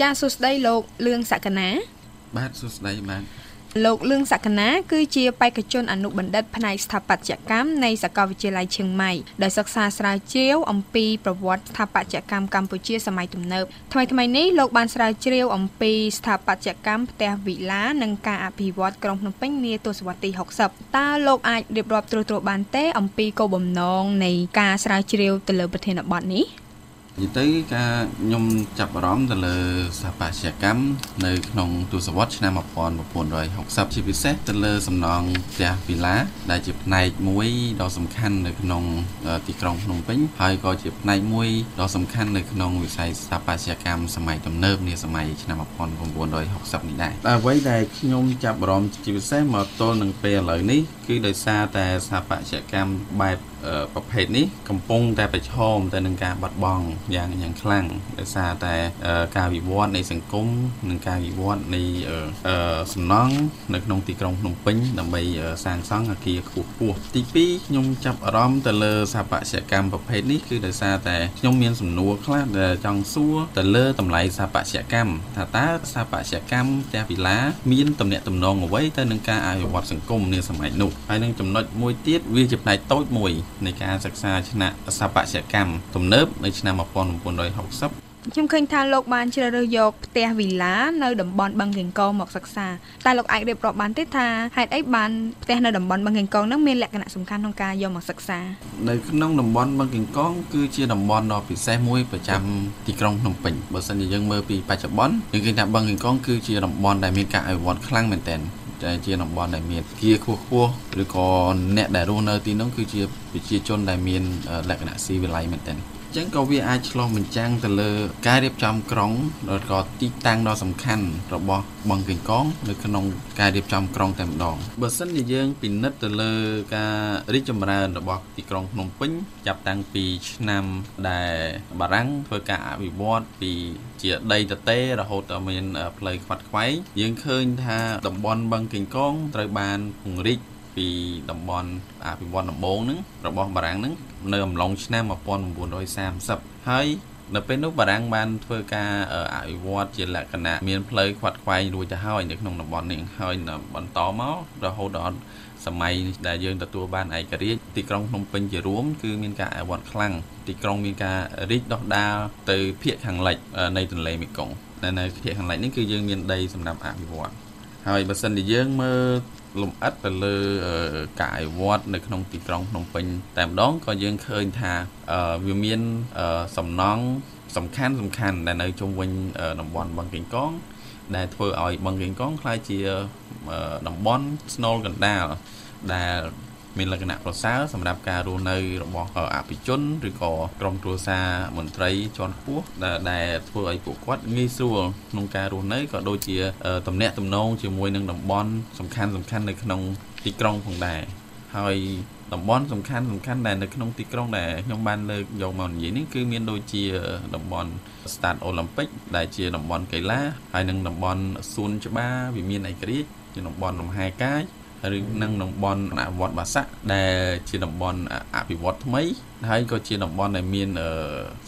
ចាសួស្តីលោកលឿងសក្កណា បាទសួស្តីបាទលោកលឿងសក្កណាគឺជាបេក្ខជនអនុបណ្ឌិតផ្នែកស្ថាបត្យកម្មនៃសាកលវិទ្យាល័យឈៀងម៉ៃដែលសិក្សាស្រាវជ្រាវអំពីប្រវត្តិស្ថាបត្យកម្មកម្ពុជាសម័យទំនើបថ្មីថ្មីនេះលោកបានស្រាវជ្រាវអំពីស្ថាបត្យកម្មផ្ទះវិឡានិងការអភិវឌ្ឍក្រុងភ្នំពេញនាទសវត្សរ៍ទី60តើលោកអាចរៀបរាប់ត្រួសត្រាបានទេអំពីគោលបំណងនៃការស្រាវជ្រាវទៅលើប្រធានបទនេះ និយាយទៅការខ្ញុំចាប់អារម្មណ៍ទៅលើស្ថាបត្យកម្មនៅក្នុងទសវត្សរ៍ឆ្នាំ1960ជាពិសេសទៅលើសំណង់ផ្ទះវិឡាដែលជាផ្នែកមួយដ៏សំខាន់នៅក្នុងទីក្រុងភ្នំពេញហើយក៏ជាផ្នែកមួយដ៏សំខាន់នៅក្នុងវិស័យស្ថាបត្យកម្មសម័យទំនើបនាសម័យឆ្នាំ1960នេះដែរអ្វីដែលខ្ញុំចាប់អារម្មណ៍ជាពិសេសមកទល់នឹងពេលឥឡូវនេះ គឺដោយសារតែស្ថាបត្យកម្មបែបប្រភេទនេះកំពុងតែប្រឈមទៅនឹងការបាត់បង់យ៉ាងយ៉ាងខ្លាំងដោយសារតែការវិវត្តនៃសង្គមនិងការវិវត្តនៃសំណង់នៅក្នុងទីក្រុងភ្នំពេញដើម្បីសាងសង់អគារខ្ពស់ខ្ពស់ទី2ខ្ញុំចាប់អារម្មណ៍ទៅលើស្ថាបត្យកម្មប្រភេទនេះគឺដោយសារតែខ្ញុំមានសំណួរខ្លះដែលចង់សួរទៅលើតម្លៃស្ថាបត្យកម្មថាតើស្ថាបត្យកម្មផ្ទះវិឡាមានតំណែងតំណងអ្វីទៅនឹងការអភិវឌ្ឍសង្គមនាសម័យនោះហើយនឹងចំណុចមួយទៀតវាជាផ្នែកតូចមួយនៃការសិក្សាឆ្នាក់ស្ថាបត្យកម្មទំនើបនៅឆ្នាំ1960ខ្ញុំឃើញថាលោកបានជ្រើសរើសយកផ្ទះវីឡានៅតំបន់បឹងកេងកងមកសិក្សាតែលោកអាចរៀបរាប់បានទេថាហេតុអីបានផ្ទះនៅតំបន់បឹងកេងកងហ្នឹងមានលក្ខណៈសំខាន់ក្នុងការយកមកសិក្សានៅក្នុងតំបន់បឹងកេងកងគឺជាតំបន់ដ៏ពិសេសមួយប្រចាំទីក្រុងភ្នំពេញបើសិនជាយើងមើលពីបច្ចុប្បន្នយើងឃើញថាបឹងកេងកងគឺជាតំបន់ដែលមានការអភិវឌ្ឍខ្លាំងមែនទែន តែជាតំបន់ដែលមានគាខ្ពស់ខ្ពស់ឬក៏អ្នកដែលរស់នៅទីនោះគឺជាប្រជាជនដែលមានលក្ខណៈស៊ីវិល័យមែនទែន ចឹងក៏វាអាចឆ្លោះបញ្ចាំងទៅលើការរៀបចំក្រុងឬក៏ទីតាំងដ៏សំខាន់របស់បឹងកេងកងនៅក្នុងការរៀបចំក្រុងតែម្ដងបើសិនជាយើងពិនិត្យទៅលើការរីកចម្រើនរបស់ទីក្រុងភ្នំពេញចាប់តាំងពីឆ្នាំដែលបារាំងធ្វើការអភិវឌ្ឍពីជាដីទទេរហូតដល់មានផ្លូវខ្វាត់ខ្វែងយើងឃើញថាតំបន់បឹងកេងកងត្រូវបានពង្រីក ពីតំបន់អភិវឌ្ឍដំបូងហ្នឹងរបស់បារាំងហ្នឹងនៅអំឡុងឆ្នាំ1930ហើយនៅពេលនោះបារាំងបានធ្វើការអភិវឌ្ឍជាលក្ខណៈមានផ្លូវខ្វាត់ខ្វែងរួចទៅហើយនៅក្នុងតំបន់នេះហើយបន្តមករហូតដល់សម័យដែលយើងទទួលបានឯករាជ្យទីក្រុងភ្នំពេញជារួមគឺមានការអភិវឌ្ឍខ្លាំងទីក្រុងមានការរីកដុះដាលទៅភាគខាងលិចនៃទន្លេមេគង្គនៅនៅភាគខាងលិចនេះគឺយើងមានដីសម្រាប់អភិវឌ្ឍហើយបើសិនជាយើងមើល លំអិតទៅលើការអភិវឌ្ឍនៅក្នុងទីក្រុងភ្នំពេញតែម្ដងក៏យើងឃើញថាវាមានសំណង់សំខាន់សំខាន់ដែលនៅជុំវិញតំបន់បឹងកេងកង ដែលធ្វើឲ្យបឹងកេងកងក្លាយជាតំបន់ស្នូលកណ្ដាលដែល មានលក្ខណៈប្រសើរសម្រាប់ការរស់នៅរបស់អភិជនឬក៏ក្រុមគ្រួសារមន្ត្រីជាន់ខ្ពស់ដែលធ្វើឲ្យពួកគាត់ងាយស្រួលក្នុងការរស់នៅក៏ដូចជាតំណាក់តំណងជាមួយនឹងតំបន់សំខាន់សំខាន់នៅក្នុងទីក្រុងផងដែរហើយតំបន់សំខាន់សំខាន់ដែលនៅក្នុងទីក្រុងដែលខ្ញុំបានលើកយកមកនិយាយនេះគឺមានដូចជាតំបន់ Stade Olympic ដែលជាតំបន់កីឡាហើយនិងតំបន់សួនច្បារវិមានឯករាជ្យជាតំបន់លំហែកាយ ឬនឹងតំបន់អភិវឌ្ឍបាសាក់ដែលជាតំបន់អភិវឌ្ឍថ្មីហើយក៏ជាតំបន់ដែលមាន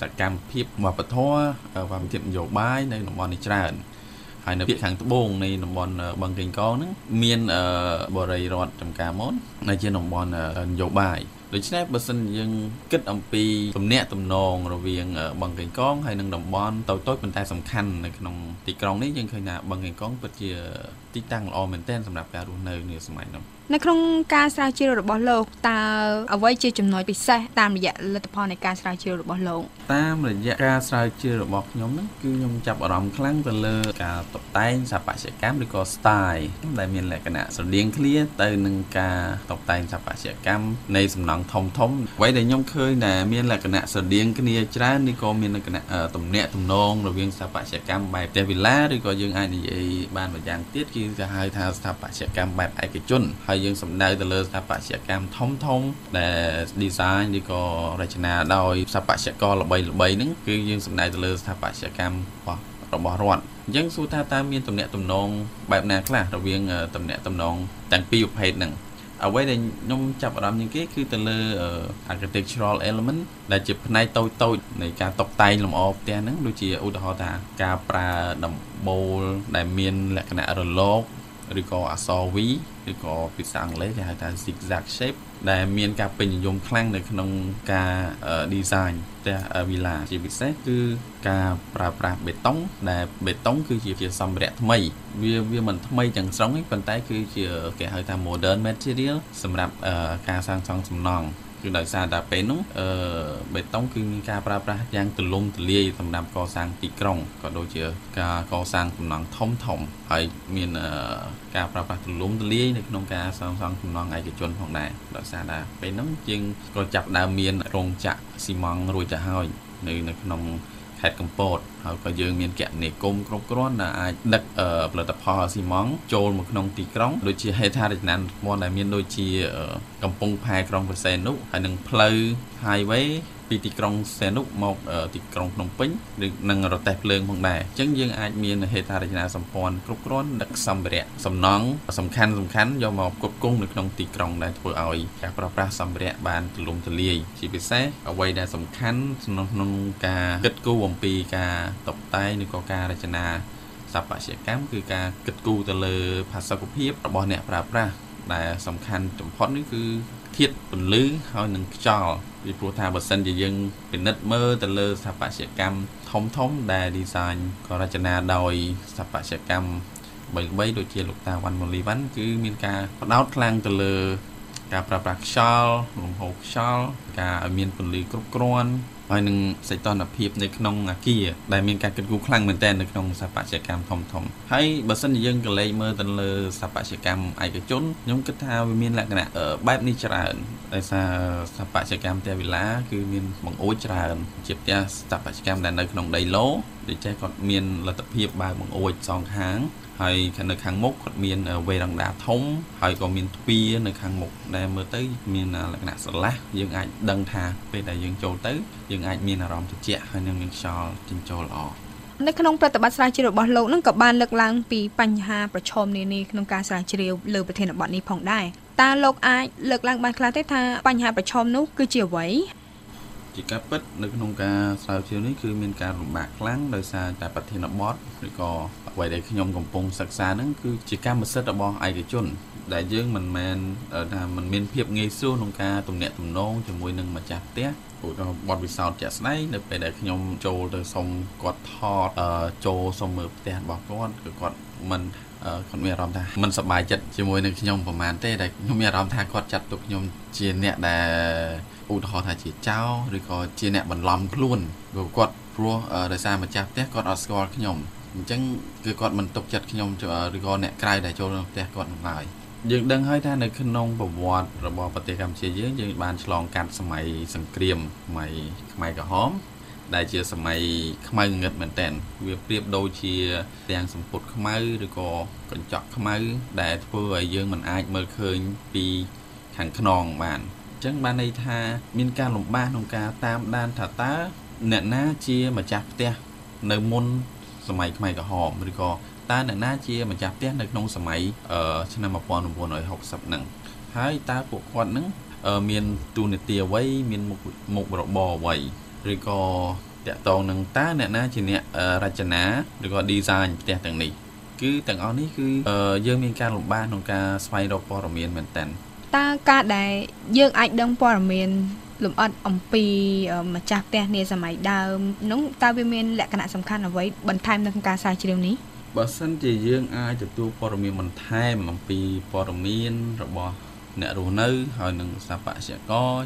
សកម្មភាពវប្បធម៌វប្បធម៌នយោបាយនៅតំបន់នេះច្រើនហើយនៅភាគខាងត្បូងនៃតំបន់បឹងកេងកងហ្នឹងមានបរិយារដ្ឋចំការមនដែលជាតំបន់នយោបាយ ដូច្នេះបើសិនយើងគិតអំពីទំនាក់ទំនងរវាងបឹងកេងកងហើយនិងតំបន់តូចៗប៉ុន្តែសំខាន់នៅក្នុងទីក្រុងនេះយើងឃើញថាបឹងកេងកងពិតជាទីតាំងល្អមែនទែនសម្រាប់ការរស់នៅនាសម័យនោះ នៅក្នុងការស្រាវជ្រាវរបស់លោកតើអ្វីជាចំណុចពិសេសតាមរយៈលទ្ធផលនៃការស្រាវជ្រាវរបស់លោកតាមរយៈការស្រាវជ្រាវរបស់ខ្ញុំហ្នឹងគឺខ្ញុំចាប់អារម្មណ៍ខ្លាំងទៅលើការតុបតែងស្ថាបត្យកម្មឬក៏ style ដែលមានលក្ខណៈស្រដៀងគ្នាទៅនឹងការតុបតែងស្ថាបត្យកម្មនៃសំណង់ធំធំអ្វីដែលខ្ញុំឃើញដែលមានលក្ខណៈស្រដៀងគ្នាច្រើននេះក៏មានលក្ខណៈទំនាក់ទំនងរវាងស្ថាបត្យកម្មបែបផ្ទះវិឡាឬក៏យើងអាចនិយាយបានម្យ៉ាងទៀតគឺគេហៅថាស្ថាបត្យកម្មបែបឯកជនហើយយើងសំដៅទៅលើស្ថាបត្យកម្មធំធំដែល design ឬក៏រចនាដោយស្ថាបត្យករល្បីល្បីហ្នឹងគឺយើងសំដៅទៅលើស្ថាបត្យកម្មរបស់រដ្ឋអញ្ចឹងសួរថាតើមានតំណែងតំណងបែបណាខ្លះរវាងតំណែងតំណងទាំងពីរប្រភេទហ្នឹងហអ្វីដែលខ្ញុំចាប់អារម្មណ៍ជាងគេគឺទៅលើ architectural element ដែលជាផ្នែកតូចតូចនៃការតុបតែងលម្អផ្ទះហ្នឹងដូចជាឧទាហរណ៍ថាការប្រើដំបូលដែលមានលក្ខណៈរលក ឬក៏អក្សរ V ឬក៏ភាសាអង់គ្លេសគេហៅថា zigzag shape ដែលមានការពេញនិយមខ្លាំងនៅក្នុងការ design ផ្ទះ villa ជាពិសេសគឺការប្រើប្រាស់បេតុង ដែលបេតុងគឺជាសម្ភារៈថ្មី វាវាមិនថ្មីទាំងស្រុងទេប៉ុន្តែគឺជាគេហៅថា modern material សម្រាប់ការសាងសង់សំណង់ គឺដោយសារតែពេលនោះអឺបេតុងគឺមានការប្រើប្រាស់យ៉ាងទូលំទូលាយសម្រាប់កសាងទីក្រុងក៏ដូចជាការកសាងសំណង់ធំធំហើយមានការប្រើប្រាស់ទូលំទូលាយនៅក្នុងការសាងសង់សំណង់ឯកជនផងដែរដោយសារតែពេលនោះជាងក៏ចាប់ដើមមានរោងចក្រស៊ីម៉ងត៍រួចទៅហើយនៅនៅក្នុង ខេត្តកំពតហើយក៏យើងមានគណនេគមគ្រប់គ្រាន់ដែលអាចដឹកផលិតផលស៊ីម៉ងចូលមកក្នុងទីក្រុងដូចជាហេដ្ឋារចនាសម្ព័ន្ធដែលមានដូចជាកំពង់ផែក្រុងប្រសេនុហើយនឹងផ្លូវ highway ពីទីក្រុងសេនុមកទីក្រុងភ្នំពេញឬនឹងរទេះភ្លើងផងដែរអញ្ចឹងយើងអាចមានហេដ្ឋារចនាសម្ព័ន្ធគ្រប់គ្រាន់ដឹកសម្ភារៈសំណង់សំខាន់សំខាន់យកមកគ្រប់គ្រងនៅក្នុងទីក្រុងដែលធ្វើឲ្យការប្រើប្រាស់សម្ភារៈបានទូលំទូលាយជាពិសេសអ្វីដែលសំខាន់ក្នុងការគិតគូរអំពីការតុបតែងឬក៏ការរចនាស្ថាបត្យកម្មគឺការគិតគូរទៅលើផាសុកភាពរបស់អ្នកប្រើប្រាស់ដែលសំខាន់បំផុតនេះគឺធាតុពន្លឺហើយនឹងខ្យល់ ពីព្រោះថាបើសិនជាយើងពិនិត្យមើលទៅលើស្ថាបត្យកម្មធំធំដែល design ក៏រចនាដោយស្ថាបត្យកម្មបីៗដូចជាលោកតាវ៉ាន់ម៉ូលីវ៉ាន់គឺមានការផ្ដោតខ្លាំងទៅលើការប្រើប្រាស់ខ្យល់លំហូរខ្យល់ការឲ្យមានពន្លឺគ្រប់គ្រាន់ ហើយនឹងសីតុណ្ហភាពនៅក្នុងអាគារដែលមានការគិតគូរខ្លាំងមែនទែននៅក្នុងស្ថាបត្យកម្មធំធំហើយបើសិនជាយើងកលេចមើលទៅលើស្ថាបត្យកម្មឯកជនខ្ញុំគិតថាវាមានលក្ខណៈបែបនេះច្រើនដោយសារស្ថាបត្យកម្មផ្ទះវិឡាគឺមានបង្អួចច្រើនជាផ្ទះស្ថាបត្យកម្មដែលនៅក្នុងដីឡូ ដូចចេះគាត់មានលទ្ធភាពបើកបង្អួចសងខាងហើយនៅខាងមុខគាត់មានវេរ៉ង់ដាធំហើយក៏មានទ្វារនៅខាងមុខដែលមើលទៅមានលក្ខណៈស្រឡះយើងអាចដឹងថាពេលដែលយើងចូលទៅយើងអាចមានអារម្មណ៍ត្រជាក់ហើយនឹងមានខ្យល់ចេញចូលល្អនៅក្នុងប្រតិបត្តិស្រាវជ្រាវរបស់លោកនឹងក៏បានលើកឡើងពីបញ្ហាប្រឈមនានាក្នុងការស្រាវជ្រាវលើប្រធានបទនេះផងដែរតើលោកអាចលើកឡើងបានខ្លះទេថាបញ្ហាប្រឈមនោះគឺជាអ្វី ជាការពិតនៅក្នុងការស្រាវជ្រាវនេះគឺមានការលំបាកខ្លាំងដោយសារតែប្រធានបទឬក៏អ្វីដែលខ្ញុំកំពុងសិក្សាហ្នឹងគឺជាកម្មសិទ្ធិរបស់ឯកជន ដែលយើងមិនមែនថាมันមានភាពងាយស្រួលក្នុងការទំនាក់ទំនងជាមួយនឹងម្ចាស់ផ្ទះ ឧទាហរណ៍បទពិសោធន៍ជាក់ស្ដែងនៅពេលដែលខ្ញុំចូលទៅសុំគាត់ថតចូលសុំមើលផ្ទះរបស់គាត់គឺគាត់មិនគាត់មានអារម្មណ៍ថាមិនសប្បាយចិត្តជាមួយនឹងខ្ញុំប្រហែលទេដែលខ្ញុំមានអារម្មណ៍ថាគាត់ចាត់ទុកខ្ញុំជាអ្នកដែលឧទាហរណ៍ថាជាចៅឬក៏ជាអ្នកបន្លំខ្លួនព្រោះគាត់ព្រោះដោយសារម្ចាស់ផ្ទះគាត់អត់ស្គាល់ខ្ញុំអញ្ចឹងគឺគាត់មិនទុកចិត្តខ្ញុំឬក៏អ្នកក្រៅដែលចូលក្នុងផ្ទះគាត់នោះឡើយ យើងដឹងហើយថានៅក្នុងប្រវត្តិរបស់ប្រទេសកម្ពុជាយើងយើងបានឆ្លងកាត់សម័យសង្គ្រាមសម័យខ្មែរក្រហមដែលជាសម័យខ្មៅងឹតមែនតើវាប្រៀបដូចជាទាំងសម្ពុតខ្មៅឬក៏កញ្ចក់ខ្មៅ ដែលធ្វើឲ្យយើងមិនអាចមើលឃើញពីខាងខ្នងបានអញ្ចឹងបានន័យថាមានការលំបាកក្នុងការតាមដានថាតើអ្នកណាជាម្ចាស់ផ្ទះនៅមុនសម័យខ្មែរក្រហមឬក៏ តើអ្នកណាជាម្ចាស់ផ្ទះនៅក្នុងសម័យឆ្នាំ1960ហ្នឹងហើយតើពួកគាត់ហ្នឹងមានទូនាទីអ្វីមានមុខមុខរបរអ្វីឬក៏តកតងនឹងតើអ្នកណាជាអ្នករចនាឬក៏ design ផ្ទះទាំងនេះគឺទាំងអស់នេះគឺយើងមានការលំបាកក្នុងការស្វែងរកព័ត៌មានមែនតើតើការដែលយើងអាចដឹងព័ត៌មានលម្អិតអំពីម្ចាស់ផ្ទះនាសម័យដើមនោះតើវាមានលក្ខណៈសំខាន់អ្វីបន្ថែមនៅក្នុងការស្រាវជ្រាវនេះ បើសិនជាយើងអាចទទួលព័ត៌មានបន្ថែមអំពីព័ត៌មានរបស់អ្នករស់នៅហើយនឹងស្ថាបត្យករ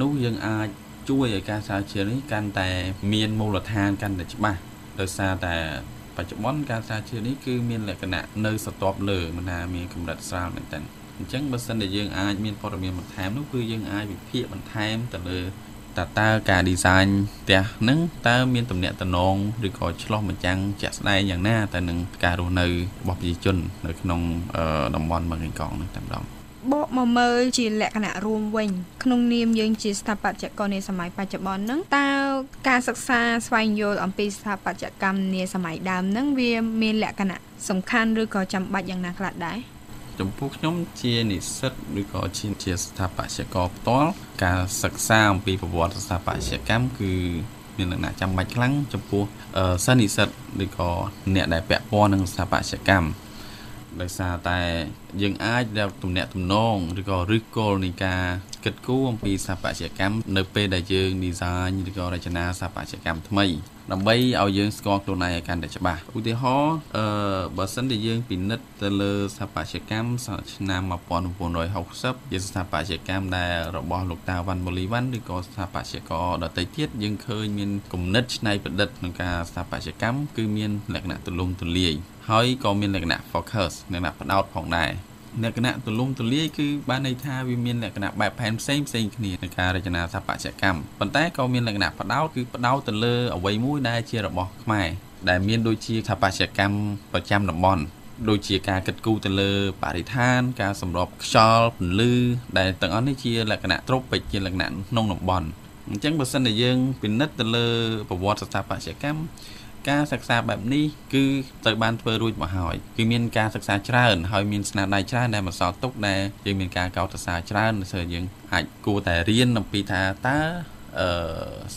នោះយើងអាចជួយឲ្យការស្រាវជ្រាវនេះកាន់តែមានមូលដ្ឋានកាន់តែច្បាស់ដោយសារតែបច្ចុប្បន្នការស្រាវជ្រាវនេះគឺមានលក្ខណៈនៅស្ទាប់លើមិនថាមានកម្រិតស្រាលមែនតើអញ្ចឹងបើសិនជាយើងអាចមានព័ត៌មានបន្ថែមនោះគឺយើងអាចវិភាគបន្ថែមទៅលើ តើតើការ design ផ្ទះហ្នឹងតើមានទំនាក់ទំនងឬក៏ឆ្លោះបញ្ចាំងជាក់ស្ដែងយ៉ាងណាទៅនឹងការរស់នៅរបស់ប្រជាជន នៅក្នុងតំបន់បឹងកេងកងហ្នឹងតែម្ដងបកមកមើលជាលក្ខណៈរួមវិញ ក្នុងនាមយើងជាស្ថាបត្យករនាសម័យបច្ចុប្បន្នហ្នឹងតើការសិក្សាស្វែងយល់អំពីស្ថាបត្យកម្មនាសម័យដើមហ្នឹងវាមានលក្ខណៈសំខាន់ឬក៏ចាំបាច់យ៉ាងណាខ្លះដែរ ចំពោះខ្ញុំជានិស្សិតឬក៏ជាជាស្ថាបត្យករផ្ទាល់ការសិក្សាអំពីប្រវត្តិស្ថាបត្យកម្មគឺមានលក្ខណៈចាំបាច់ខ្លាំងចំពោះសិស្សនិស្សិតឬក៏អ្នកដែលពាក់ព័ន្ធនឹងស្ថាបត្យកម្មដោយសារតែយើងអាចដែលទំនាក់ទំនងឬក៏ឫសគល់នៃការ គិតគូរអំពីស្ថាបត្យកម្មនៅពេលដែលយើង design ឬក៏រចនាស្ថាបត្យកម្មថ្មីដើម្បីឲ្យយើងស្គាល់ខ្លួនឯងឲ្យកាន់តែច្បាស់ឧទាហរណ៍អឺបើសិនជាយើងពិនិត្យទៅលើស្ថាបត្យកម្មឆ្នាំ1960ជាស្ថាបត្យកម្មដែលរបស់លោកតាវ៉ាន់បូលីវ៉ាន់ឬក៏ស្ថាបត្យករដទៃទៀតយើងឃើញមានគំនិតច្នៃប្រឌិតក្នុងការស្ថាបត្យកម្មគឺមានលក្ខណៈទូលំទូលាយហើយក៏មានលក្ខណៈ focus លក្ខណៈផ្ដោតផងដែរ លក្ខណៈទូលំទូលាយគឺបានន័យថាវាមានលក្ខណៈបែបផែនផ្សេងផ្សេងគ្នាในការរចនាស្ថាបត្យកម្មប៉ុន្តែក៏មានលក្ខណៈផ្ដោតគឺផ្ដោតទៅលើអ្វីមួយដែលជារបស់ខ្មែរដែលមានដូចជាស្ថាបត្យកម្មប្រចាំតំបន់ដូចជាការកិត្តគូទៅលើបរិស្ថាន ការសម្របខ្យល់ពន្លឺដែលទាំងអស់នេះជាលក្ខណៈត្រូពិកជាលក្ខណៈក្នុងតំបន់អញ្ចឹងបើសិនជាយើងពិនិត្យទៅលើប្រវត្តិស្ថាបត្យកម្ម ការសិក្សាបែបនេះគឺត្រូវបានធ្វើរួចមកហើយគឺមានការសិក្សាច្រើនហើយមានស្នាដៃច្រើនដែលបន្សល់ទុកដែលយើងមានការកោតសរសើរច្រើនដែលធ្វើយើងអាចគួរតែរៀនអំពីថាតើអឺ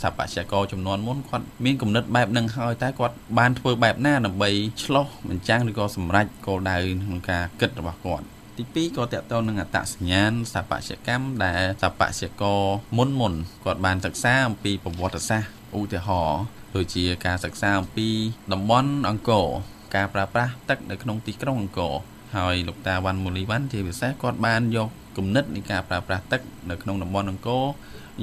សัพពករចំនួនមុនគាត់មានគំនិតបែបហ្នឹងហើយតែគាត់បានធ្វើបែបណាដើម្បីឆ្លោះបញ្ចាំងឬក៏សម្រេចគោលដៅក្នុងការគិតរបស់គាត់ទី2ក៏តកតទៅនឹងអត្តសញ្ញាណស្ថាបត្យកម្មដែលស្ថាបត្យករមុនមុនគាត់បានសិក្សាអំពីប្រវត្តិសាស្ត្រឧទាហរណ៍ ដូចជាការសិក្សាអំពីតំបន់អង្គរការប្រើប្រាស់ទឹកនៅក្នុងទីក្រុងអង្គរហើយលោកតាវ៉ាន់មូលីវ៉ាន់ជាពិសេសគាត់បានយកគំនិតនៃការប្រើប្រាស់ទឹកនៅក្នុងតំបន់អង្គរ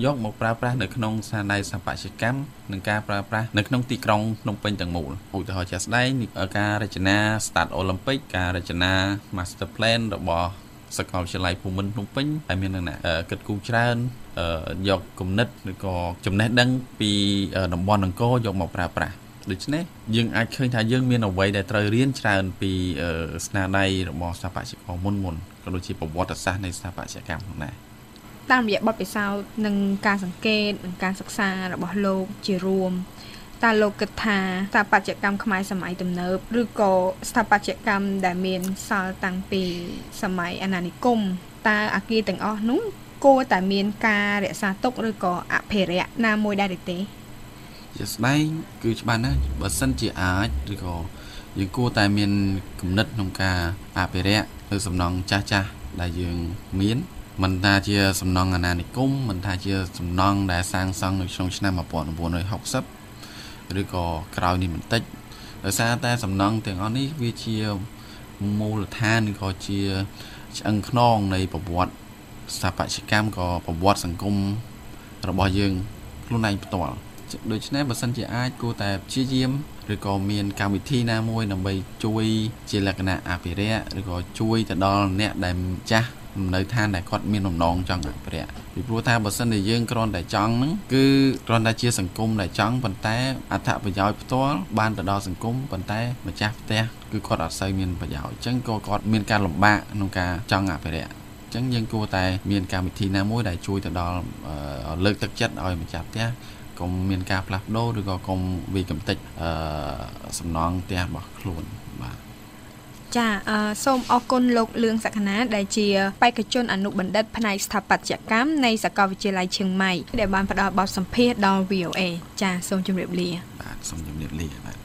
យកមកប្រើប្រាស់នៅក្នុងស្ថានភាពសបជកម្មនិងការប្រើប្រាស់នៅក្នុងទីក្រុងភ្នំពេញទាំងមូលឧទាហរណ៍ជាក់ស្ដែងការរចនា Start Olympic ការរចនា Master Plan របស់ សាកលវិទ្យាល័យភូមិន្ទភ្នំពេញដែលមានលក្ខណៈគិតគូរច្រើនយកគំនិតឬក៏ចំណេះដឹងពីតំបន់អង្គរយកមកប្រើប្រាស់ដូច្នេះយើងអាចឃើញថាយើងមានអ្វីដែលត្រូវរៀនច្រើនពីស្នាដៃរបស់ស្ថាបត្យករមុនមុនក៏ដូចជាប្រវត្តិសាស្ត្រនៃស្ថាបត្យកម្មផងដែរតាមរយៈបទពិសោធន៍និងការសង្កេតនិងការសិក្សារបស់លោកជារួម តើលោកគិតថាស្ថាបត្យកម្មខ្មែរសម័យទំនើបឬក៏ស្ថាបត្យកម្មដែលមានសល់តាំងពីសម័យអាណានិគមតើអាគារទាំងអស់នោះគួរតែមានការរក្សាទុកឬក៏អភិរក្សណាមួយដែរទេជាស្ដែងគឺច្បាស់ណាស់បើសិនជាអាចឬក៏យើងគួរតែមានគំនិតក្នុងការអភិរក្សឬសំណង់ចាស់ចាស់ដែលយើងមានមិនថាជាសំណង់អាណានិគមមិនថាជាសំណង់ដែលសាងសង់នៅក្នុងឆ្នាំ1960 ឬក៏ក្រោយនេះបន្តិចដោយសារតែសំណង់ទាំងអស់នេះវាជាមូលដ្ឋានឬក៏ជាឆ្អឹងខ្នងនៃប្រវត្តិស្ថាបត្យកម្មក៏ប្រវត្តិសង្គមរបស់យើងខ្លួនឯងផ្ទាល់ដូច្នេះបើសិនជាអាចគួរតែព្យាយាមឬក៏មានកម្មវិធីណាមួយដើម្បីជួយជាលក្ខណៈអភិរក្សឬក៏ជួយទៅដល់អ្នកដែលចាស់ នៅឋានដែលគាត់មានបំណងចង់អភិរក្សពីព្រោះថាបើសិនជាយើងគ្រាន់តែចង់ហ្នឹងគឺគ្រាន់តែជាសង្គមដែលចង់ប៉ុន្តែអត្ថប្រយោជន៍ផ្ទាល់បានទៅដល់សង្គមប៉ុន្តែម្ចាស់ផ្ទះគឺគាត់អត់សូវមានប្រយោជន៍អញ្ចឹងក៏គាត់មានការលំបាកក្នុងការចង់អភិរក្សចឹងយើងគួរតែមានកម្មវិធីណាមួយដែលជួយទៅដល់លើកទឹកចិត្តឲ្យម្ចាស់ផ្ទះកុំមានការផ្លាស់ប្ដូរឬក៏កុំវាកំតិចអឺសំណងផ្ទះរបស់ខ្លួនបាទ ចាអឺសូមអរគុណលោកលឿងសក្ខណាដែលជាបេក្ខជនអនុបណ្ឌិតផ្នែកស្ថាបត្យកម្មនៃសាកលវិទ្យាល័យឈៀងម៉ៃដែលបានផ្ដល់បទសម្ភាសន៍ដល់ VOA ចាសូមជម្រាបលាបាទសូមជម្រាបលាបាទ